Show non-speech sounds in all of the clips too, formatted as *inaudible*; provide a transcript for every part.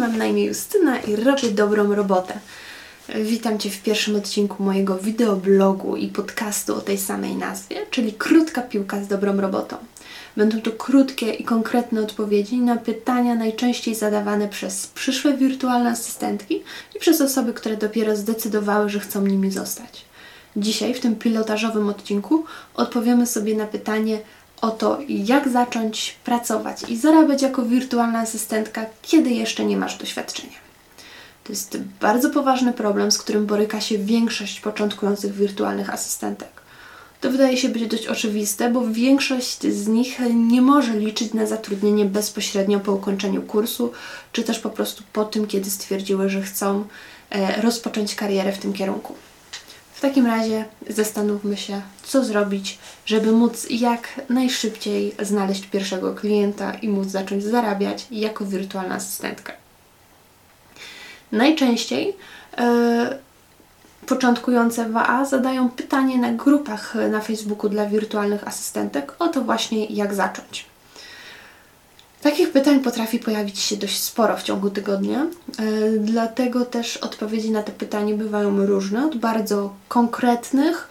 mam na imię Justyna i robię dobrą robotę. Witam Cię w pierwszym odcinku mojego wideoblogu i podcastu o tej samej nazwie, czyli Krótka Piłka z dobrą robotą. Będą to krótkie i konkretne odpowiedzi na pytania najczęściej zadawane przez przyszłe wirtualne asystentki i przez osoby, które dopiero zdecydowały, że chcą nimi zostać. Dzisiaj, w tym pilotażowym odcinku, odpowiemy sobie na pytanie o to, jak zacząć pracować i zarabiać jako wirtualna asystentka, kiedy jeszcze nie masz doświadczenia. To jest bardzo poważny problem, z którym boryka się większość początkujących wirtualnych asystentek. To wydaje się być dość oczywiste, bo większość z nich nie może liczyć na zatrudnienie bezpośrednio po ukończeniu kursu, czy też po prostu po tym, kiedy stwierdziły, że chcą e, rozpocząć karierę w tym kierunku. W takim razie zastanówmy się, co zrobić, żeby móc jak najszybciej znaleźć pierwszego klienta i móc zacząć zarabiać jako wirtualna asystentka. Najczęściej yy, początkujące WA zadają pytanie na grupach na Facebooku dla wirtualnych asystentek o to właśnie, jak zacząć. Takich pytań potrafi pojawić się dość sporo w ciągu tygodnia, e, dlatego też odpowiedzi na te pytania bywają różne, od bardzo konkretnych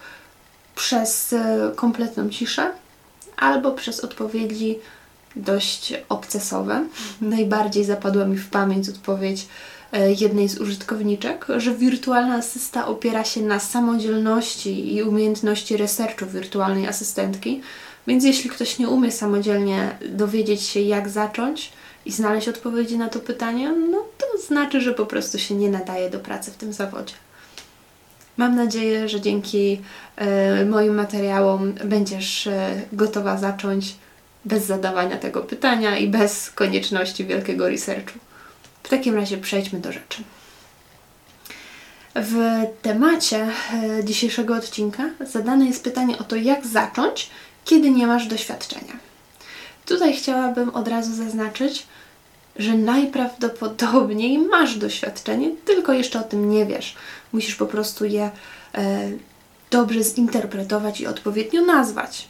przez e, kompletną ciszę, albo przez odpowiedzi dość obcesowe. Najbardziej zapadła mi w pamięć odpowiedź e, jednej z użytkowniczek, że wirtualna asysta opiera się na samodzielności i umiejętności researchu wirtualnej asystentki, więc jeśli ktoś nie umie samodzielnie dowiedzieć się, jak zacząć i znaleźć odpowiedzi na to pytanie, no to znaczy, że po prostu się nie nadaje do pracy w tym zawodzie. Mam nadzieję, że dzięki y, moim materiałom będziesz y, gotowa zacząć bez zadawania tego pytania i bez konieczności wielkiego researchu. W takim razie przejdźmy do rzeczy. W temacie y, dzisiejszego odcinka zadane jest pytanie o to, jak zacząć kiedy nie masz doświadczenia. Tutaj chciałabym od razu zaznaczyć, że najprawdopodobniej masz doświadczenie, tylko jeszcze o tym nie wiesz. Musisz po prostu je e, dobrze zinterpretować i odpowiednio nazwać.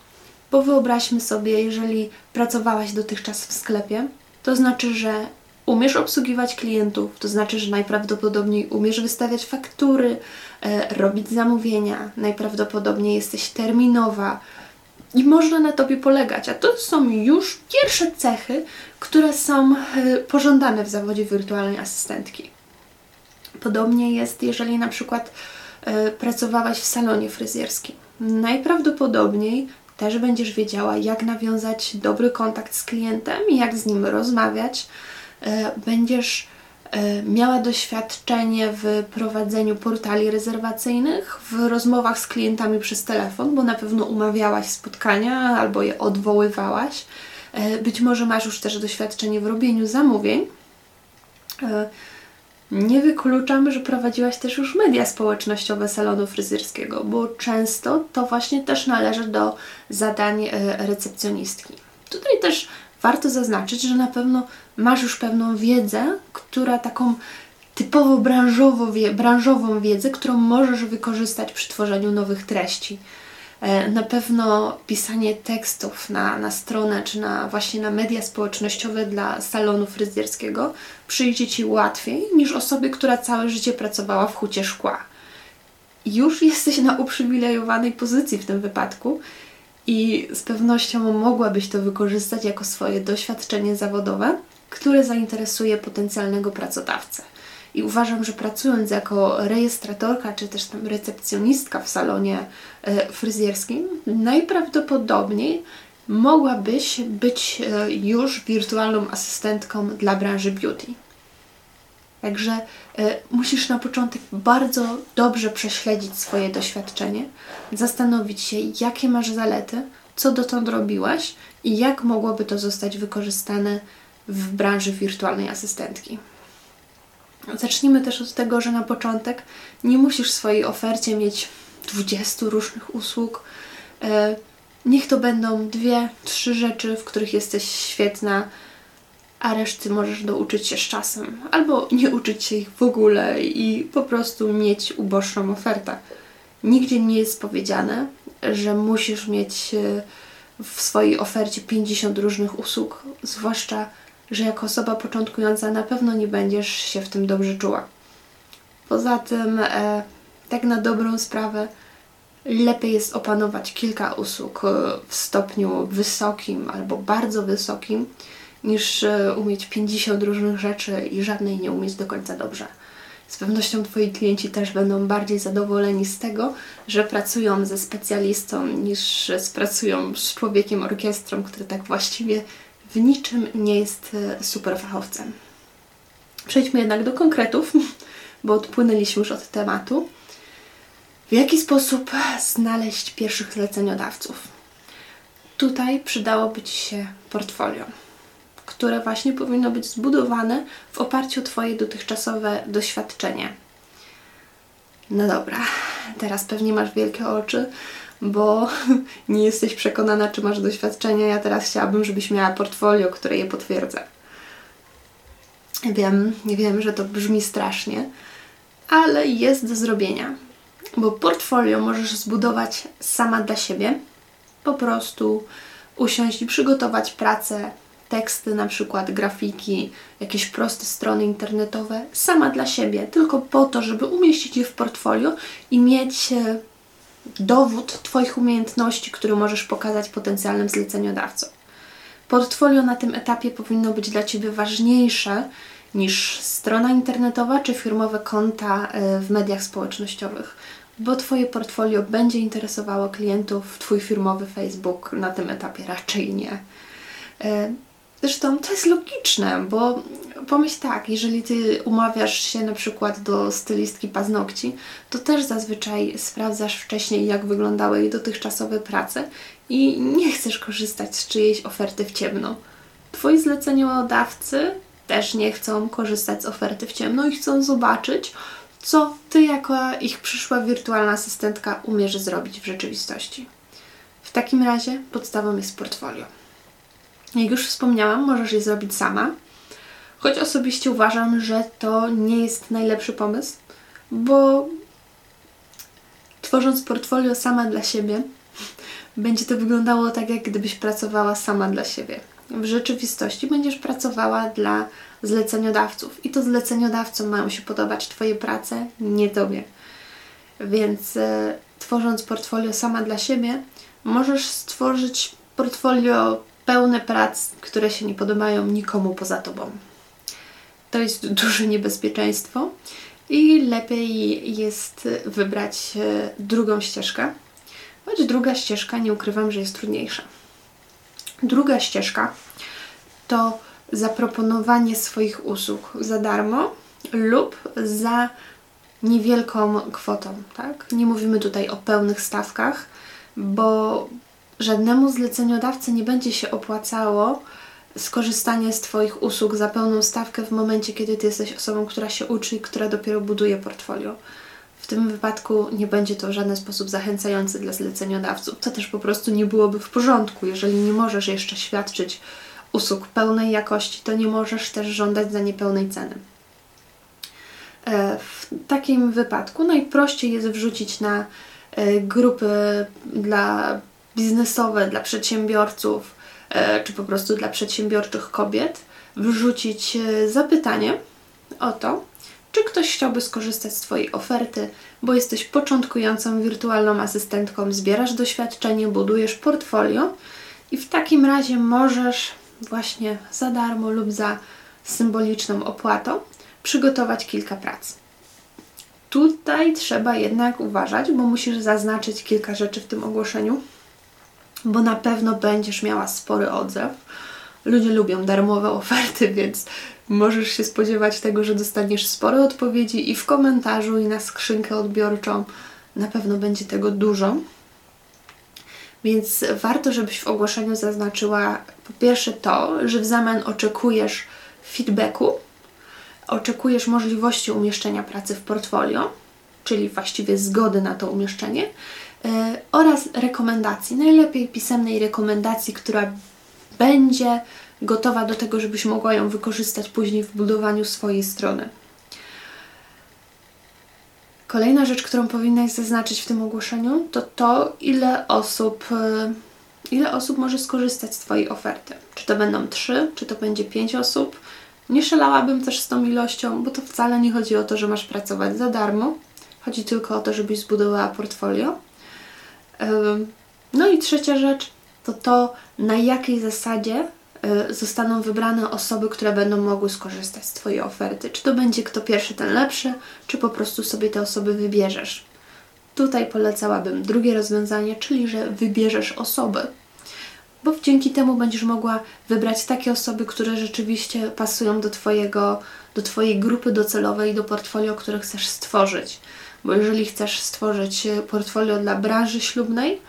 Bo wyobraźmy sobie, jeżeli pracowałaś dotychczas w sklepie, to znaczy, że umiesz obsługiwać klientów, to znaczy, że najprawdopodobniej umiesz wystawiać faktury, e, robić zamówienia, najprawdopodobniej jesteś terminowa, i można na Tobie polegać. A to są już pierwsze cechy, które są e, pożądane w zawodzie wirtualnej asystentki. Podobnie jest, jeżeli na przykład y, pracowałaś w salonie fryzjerskim. Najprawdopodobniej też będziesz wiedziała, jak nawiązać dobry kontakt z klientem jak z nim rozmawiać. Y, będziesz E, miała doświadczenie w prowadzeniu portali rezerwacyjnych, w rozmowach z klientami przez telefon, bo na pewno umawiałaś spotkania albo je odwoływałaś. E, być może masz już też doświadczenie w robieniu zamówień. E, nie wykluczam, że prowadziłaś też już media społecznościowe salonu fryzjerskiego, bo często to właśnie też należy do zadań recepcjonistki. Tutaj też warto zaznaczyć, że na pewno masz już pewną wiedzę, która taką typowo branżowo, branżową wiedzę, którą możesz wykorzystać przy tworzeniu nowych treści. E, na pewno pisanie tekstów na, na stronę czy na właśnie na media społecznościowe dla salonu fryzjerskiego przyjdzie Ci łatwiej niż osobie, która całe życie pracowała w hucie szkła. Już jesteś na uprzywilejowanej pozycji w tym wypadku i z pewnością mogłabyś to wykorzystać jako swoje doświadczenie zawodowe, które zainteresuje potencjalnego pracodawcę. I uważam, że pracując jako rejestratorka czy też tam recepcjonistka w salonie e, fryzjerskim, najprawdopodobniej mogłabyś być e, już wirtualną asystentką dla branży beauty. Także y, musisz na początek bardzo dobrze prześledzić swoje doświadczenie, zastanowić się, jakie masz zalety, co dotąd robiłaś i jak mogłoby to zostać wykorzystane w branży wirtualnej asystentki. Zacznijmy też od tego, że na początek nie musisz w swojej ofercie mieć 20 różnych usług. Y, niech to będą dwie, trzy rzeczy, w których jesteś świetna a reszty możesz douczyć się z czasem, albo nie uczyć się ich w ogóle i po prostu mieć uboższą ofertę. Nigdzie nie jest powiedziane, że musisz mieć e, w swojej ofercie 50 różnych usług, zwłaszcza że jako osoba początkująca na pewno nie będziesz się w tym dobrze czuła. Poza tym, e, tak na dobrą sprawę, lepiej jest opanować kilka usług e, w stopniu wysokim albo bardzo wysokim, niż e, umieć 50 różnych rzeczy i żadnej nie umieć do końca dobrze. Z pewnością Twoi klienci też będą bardziej zadowoleni z tego, że pracują ze specjalistą, niż pracują z człowiekiem orkiestrą, który tak właściwie w niczym nie jest e, super fachowcem. Przejdźmy jednak do konkretów, *laughs* bo odpłynęliśmy już od tematu. W jaki sposób znaleźć pierwszych zleceniodawców? Tutaj przydałoby Ci się portfolio które właśnie powinno być zbudowane w oparciu o Twoje dotychczasowe doświadczenie. No dobra, teraz pewnie masz wielkie oczy, bo *laughs* nie jesteś przekonana, czy masz doświadczenie. Ja teraz chciałabym, żebyś miała portfolio, które je potwierdza. Wiem, wiem, że to brzmi strasznie, ale jest do zrobienia, bo portfolio możesz zbudować sama dla siebie. Po prostu usiąść i przygotować pracę teksty, na przykład grafiki, jakieś proste strony internetowe, sama dla siebie, tylko po to, żeby umieścić je w portfolio i mieć e, dowód Twoich umiejętności, który możesz pokazać potencjalnym zleceniodawcom. Portfolio na tym etapie powinno być dla Ciebie ważniejsze niż strona internetowa czy firmowe konta e, w mediach społecznościowych, bo Twoje portfolio będzie interesowało klientów, Twój firmowy Facebook na tym etapie raczej nie. Zresztą to jest logiczne, bo pomyśl tak, jeżeli ty umawiasz się na przykład do stylistki paznokci, to też zazwyczaj sprawdzasz wcześniej, jak wyglądały jej dotychczasowe prace i nie chcesz korzystać z czyjejś oferty w ciemno. Twoi zleceniodawcy też nie chcą korzystać z oferty w ciemno i chcą zobaczyć, co ty jako ich przyszła wirtualna asystentka umiesz zrobić w rzeczywistości. W takim razie podstawą jest portfolio. Jak już wspomniałam, możesz je zrobić sama. Choć osobiście uważam, że to nie jest najlepszy pomysł, bo tworząc portfolio sama dla siebie, *laughs* będzie to wyglądało tak, jak gdybyś pracowała sama dla siebie. W rzeczywistości będziesz pracowała dla zleceniodawców i to zleceniodawcom mają się podobać Twoje prace, nie Tobie. Więc e, tworząc portfolio sama dla siebie, możesz stworzyć portfolio pełne prac, które się nie podobają nikomu poza tobą. To jest duże niebezpieczeństwo i lepiej jest wybrać e, drugą ścieżkę, choć druga ścieżka nie ukrywam, że jest trudniejsza. Druga ścieżka to zaproponowanie swoich usług za darmo lub za niewielką kwotą, tak? Nie mówimy tutaj o pełnych stawkach, bo żadnemu zleceniodawcy nie będzie się opłacało skorzystanie z Twoich usług za pełną stawkę w momencie, kiedy Ty jesteś osobą, która się uczy i która dopiero buduje portfolio. W tym wypadku nie będzie to w żaden sposób zachęcający dla zleceniodawców. To też po prostu nie byłoby w porządku. Jeżeli nie możesz jeszcze świadczyć usług pełnej jakości, to nie możesz też żądać za niepełnej ceny. E, w takim wypadku najprościej jest wrzucić na e, grupy dla biznesowe dla przedsiębiorców, e, czy po prostu dla przedsiębiorczych kobiet, wrzucić e, zapytanie o to, czy ktoś chciałby skorzystać z Twojej oferty, bo jesteś początkującą wirtualną asystentką, zbierasz doświadczenie, budujesz portfolio i w takim razie możesz właśnie za darmo lub za symboliczną opłatą przygotować kilka prac. Tutaj trzeba jednak uważać, bo musisz zaznaczyć kilka rzeczy w tym ogłoszeniu, bo na pewno będziesz miała spory odzew. Ludzie lubią darmowe oferty, *laughs* więc możesz się spodziewać tego, że dostaniesz spore odpowiedzi i w komentarzu, i na skrzynkę odbiorczą. Na pewno będzie tego dużo. Więc warto, żebyś w ogłoszeniu zaznaczyła po pierwsze to, że w zamian oczekujesz feedbacku, oczekujesz możliwości umieszczenia pracy w portfolio, czyli właściwie zgody na to umieszczenie, oraz rekomendacji. Najlepiej pisemnej rekomendacji, która będzie gotowa do tego, żebyś mogła ją wykorzystać później w budowaniu swojej strony. Kolejna rzecz, którą powinnaś zaznaczyć w tym ogłoszeniu, to to, ile osób, e, ile osób może skorzystać z Twojej oferty. Czy to będą trzy, czy to będzie pięć osób. Nie szalałabym też z tą ilością, bo to wcale nie chodzi o to, że masz pracować za darmo. Chodzi tylko o to, żebyś zbudowała portfolio. No i trzecia rzecz to to, na jakiej zasadzie y, zostaną wybrane osoby, które będą mogły skorzystać z Twojej oferty. Czy to będzie kto pierwszy, ten lepszy, czy po prostu sobie te osoby wybierzesz. Tutaj polecałabym drugie rozwiązanie, czyli że wybierzesz osoby, bo dzięki temu będziesz mogła wybrać takie osoby, które rzeczywiście pasują do, twojego, do Twojej grupy docelowej, do portfolio, które chcesz stworzyć. Bo jeżeli chcesz stworzyć portfolio dla branży ślubnej,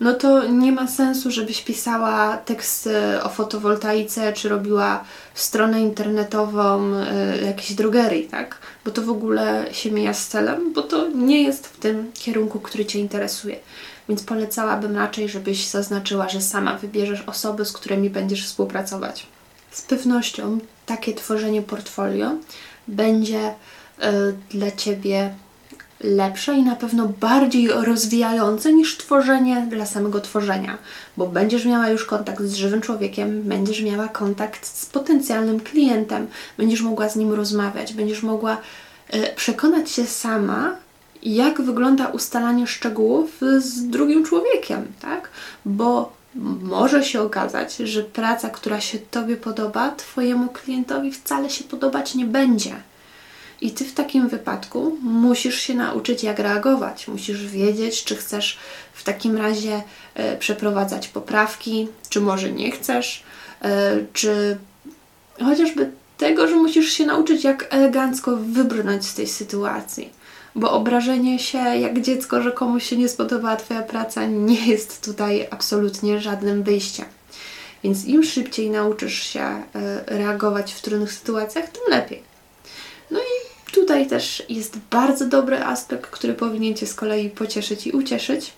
no to nie ma sensu, żebyś pisała teksty o fotowoltaice, czy robiła stronę internetową y, jakiejś drogerii, tak? Bo to w ogóle się mija z celem, bo to nie jest w tym kierunku, który Cię interesuje. Więc polecałabym raczej, żebyś zaznaczyła, że sama wybierzesz osoby, z którymi będziesz współpracować. Z pewnością takie tworzenie portfolio będzie y, dla Ciebie lepsze i na pewno bardziej rozwijające niż tworzenie dla samego tworzenia, bo będziesz miała już kontakt z żywym człowiekiem, będziesz miała kontakt z potencjalnym klientem, będziesz mogła z nim rozmawiać, będziesz mogła e, przekonać się sama, jak wygląda ustalanie szczegółów z drugim człowiekiem, tak? Bo może się okazać, że praca, która się Tobie podoba, Twojemu klientowi wcale się podobać nie będzie. I ty w takim wypadku musisz się nauczyć, jak reagować. Musisz wiedzieć, czy chcesz w takim razie e, przeprowadzać poprawki, czy może nie chcesz, e, czy chociażby tego, że musisz się nauczyć, jak elegancko wybrnąć z tej sytuacji. Bo obrażenie się jak dziecko, że komuś się nie spodobała Twoja praca, nie jest tutaj absolutnie żadnym wyjściem. Więc im szybciej nauczysz się e, reagować w trudnych sytuacjach, tym lepiej. No i tutaj też jest bardzo dobry aspekt, który powinien Cię z kolei pocieszyć i ucieszyć.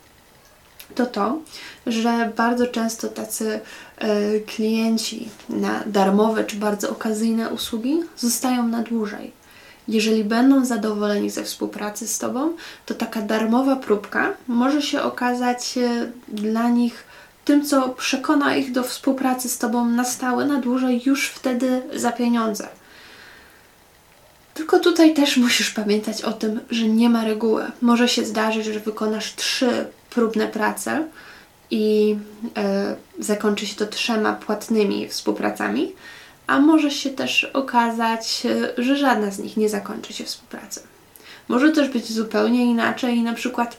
To to, że bardzo często tacy y, klienci na darmowe czy bardzo okazyjne usługi zostają na dłużej. Jeżeli będą zadowoleni ze współpracy z Tobą, to taka darmowa próbka może się okazać y, dla nich tym, co przekona ich do współpracy z Tobą na stałe, na dłużej, już wtedy za pieniądze. Tylko tutaj też musisz pamiętać o tym, że nie ma reguły. Może się zdarzyć, że wykonasz trzy próbne prace i e, zakończy się to trzema płatnymi współpracami, a może się też okazać, e, że żadna z nich nie zakończy się współpracą. Może też być zupełnie inaczej i na przykład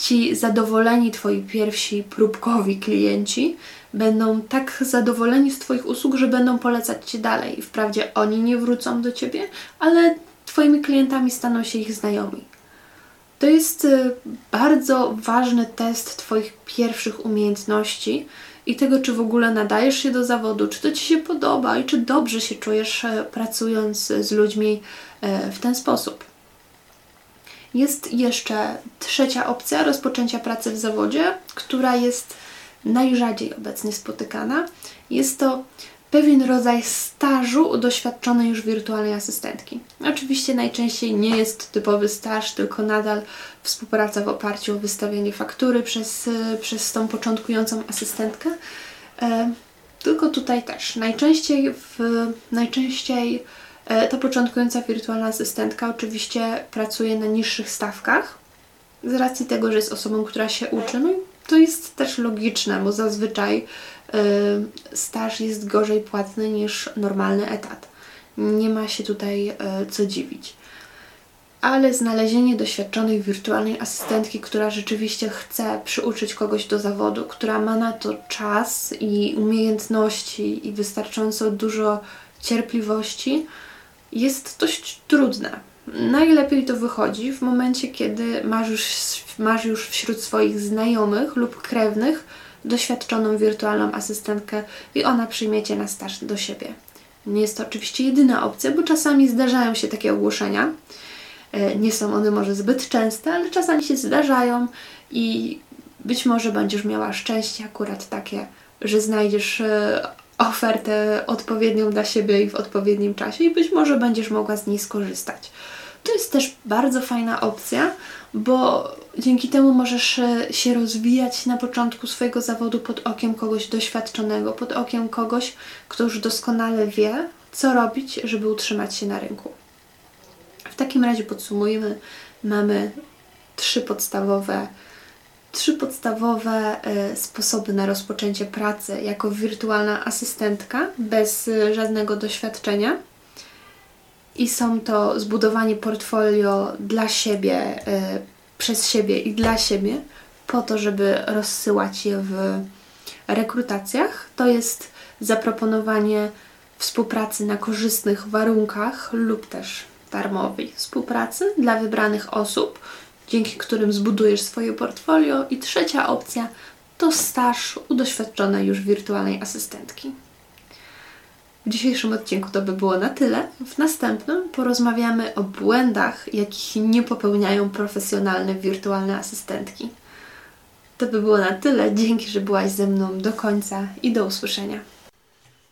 ci zadowoleni Twoi pierwsi próbkowi klienci będą tak zadowoleni z Twoich usług, że będą polecać Cię dalej. Wprawdzie oni nie wrócą do Ciebie, ale Twoimi klientami staną się ich znajomi. To jest y, bardzo ważny test Twoich pierwszych umiejętności i tego, czy w ogóle nadajesz się do zawodu, czy to Ci się podoba i czy dobrze się czujesz e, pracując z ludźmi e, w ten sposób. Jest jeszcze trzecia opcja rozpoczęcia pracy w zawodzie, która jest najrzadziej obecnie spotykana. Jest to pewien rodzaj stażu doświadczonej już wirtualnej asystentki. Oczywiście najczęściej nie jest typowy staż, tylko nadal współpraca w oparciu o wystawienie faktury przez, przez tą początkującą asystentkę. E, tylko tutaj też najczęściej, w, najczęściej e, ta początkująca wirtualna asystentka oczywiście pracuje na niższych stawkach z racji tego, że jest osobą, która się uczy. No i to jest też logiczne, bo zazwyczaj y, staż jest gorzej płatny niż normalny etat. Nie ma się tutaj y, co dziwić. Ale znalezienie doświadczonej wirtualnej asystentki, która rzeczywiście chce przyuczyć kogoś do zawodu, która ma na to czas i umiejętności i wystarczająco dużo cierpliwości, jest dość trudne. Najlepiej to wychodzi w momencie, kiedy masz już, masz już wśród swoich znajomych lub krewnych doświadczoną wirtualną asystentkę i ona przyjmie Cię na staż do siebie. Nie jest to oczywiście jedyna opcja, bo czasami zdarzają się takie ogłoszenia. E, nie są one może zbyt częste, ale czasami się zdarzają i być może będziesz miała szczęście akurat takie, że znajdziesz e, ofertę odpowiednią dla siebie i w odpowiednim czasie i być może będziesz mogła z niej skorzystać. To jest też bardzo fajna opcja, bo dzięki temu możesz e, się rozwijać na początku swojego zawodu pod okiem kogoś doświadczonego, pod okiem kogoś, kto już doskonale wie, co robić, żeby utrzymać się na rynku. W takim razie podsumujmy, mamy trzy podstawowe trzy podstawowe y, sposoby na rozpoczęcie pracy jako wirtualna asystentka bez y, żadnego doświadczenia. I są to zbudowanie portfolio dla siebie, y, przez siebie i dla siebie, po to, żeby rozsyłać je w rekrutacjach. To jest zaproponowanie współpracy na korzystnych warunkach lub też darmowej współpracy dla wybranych osób dzięki którym zbudujesz swoje portfolio. I trzecia opcja to staż u doświadczonej już wirtualnej asystentki. W dzisiejszym odcinku to by było na tyle. W następnym porozmawiamy o błędach, jakich nie popełniają profesjonalne wirtualne asystentki. To by było na tyle. Dzięki, że byłaś ze mną do końca i do usłyszenia.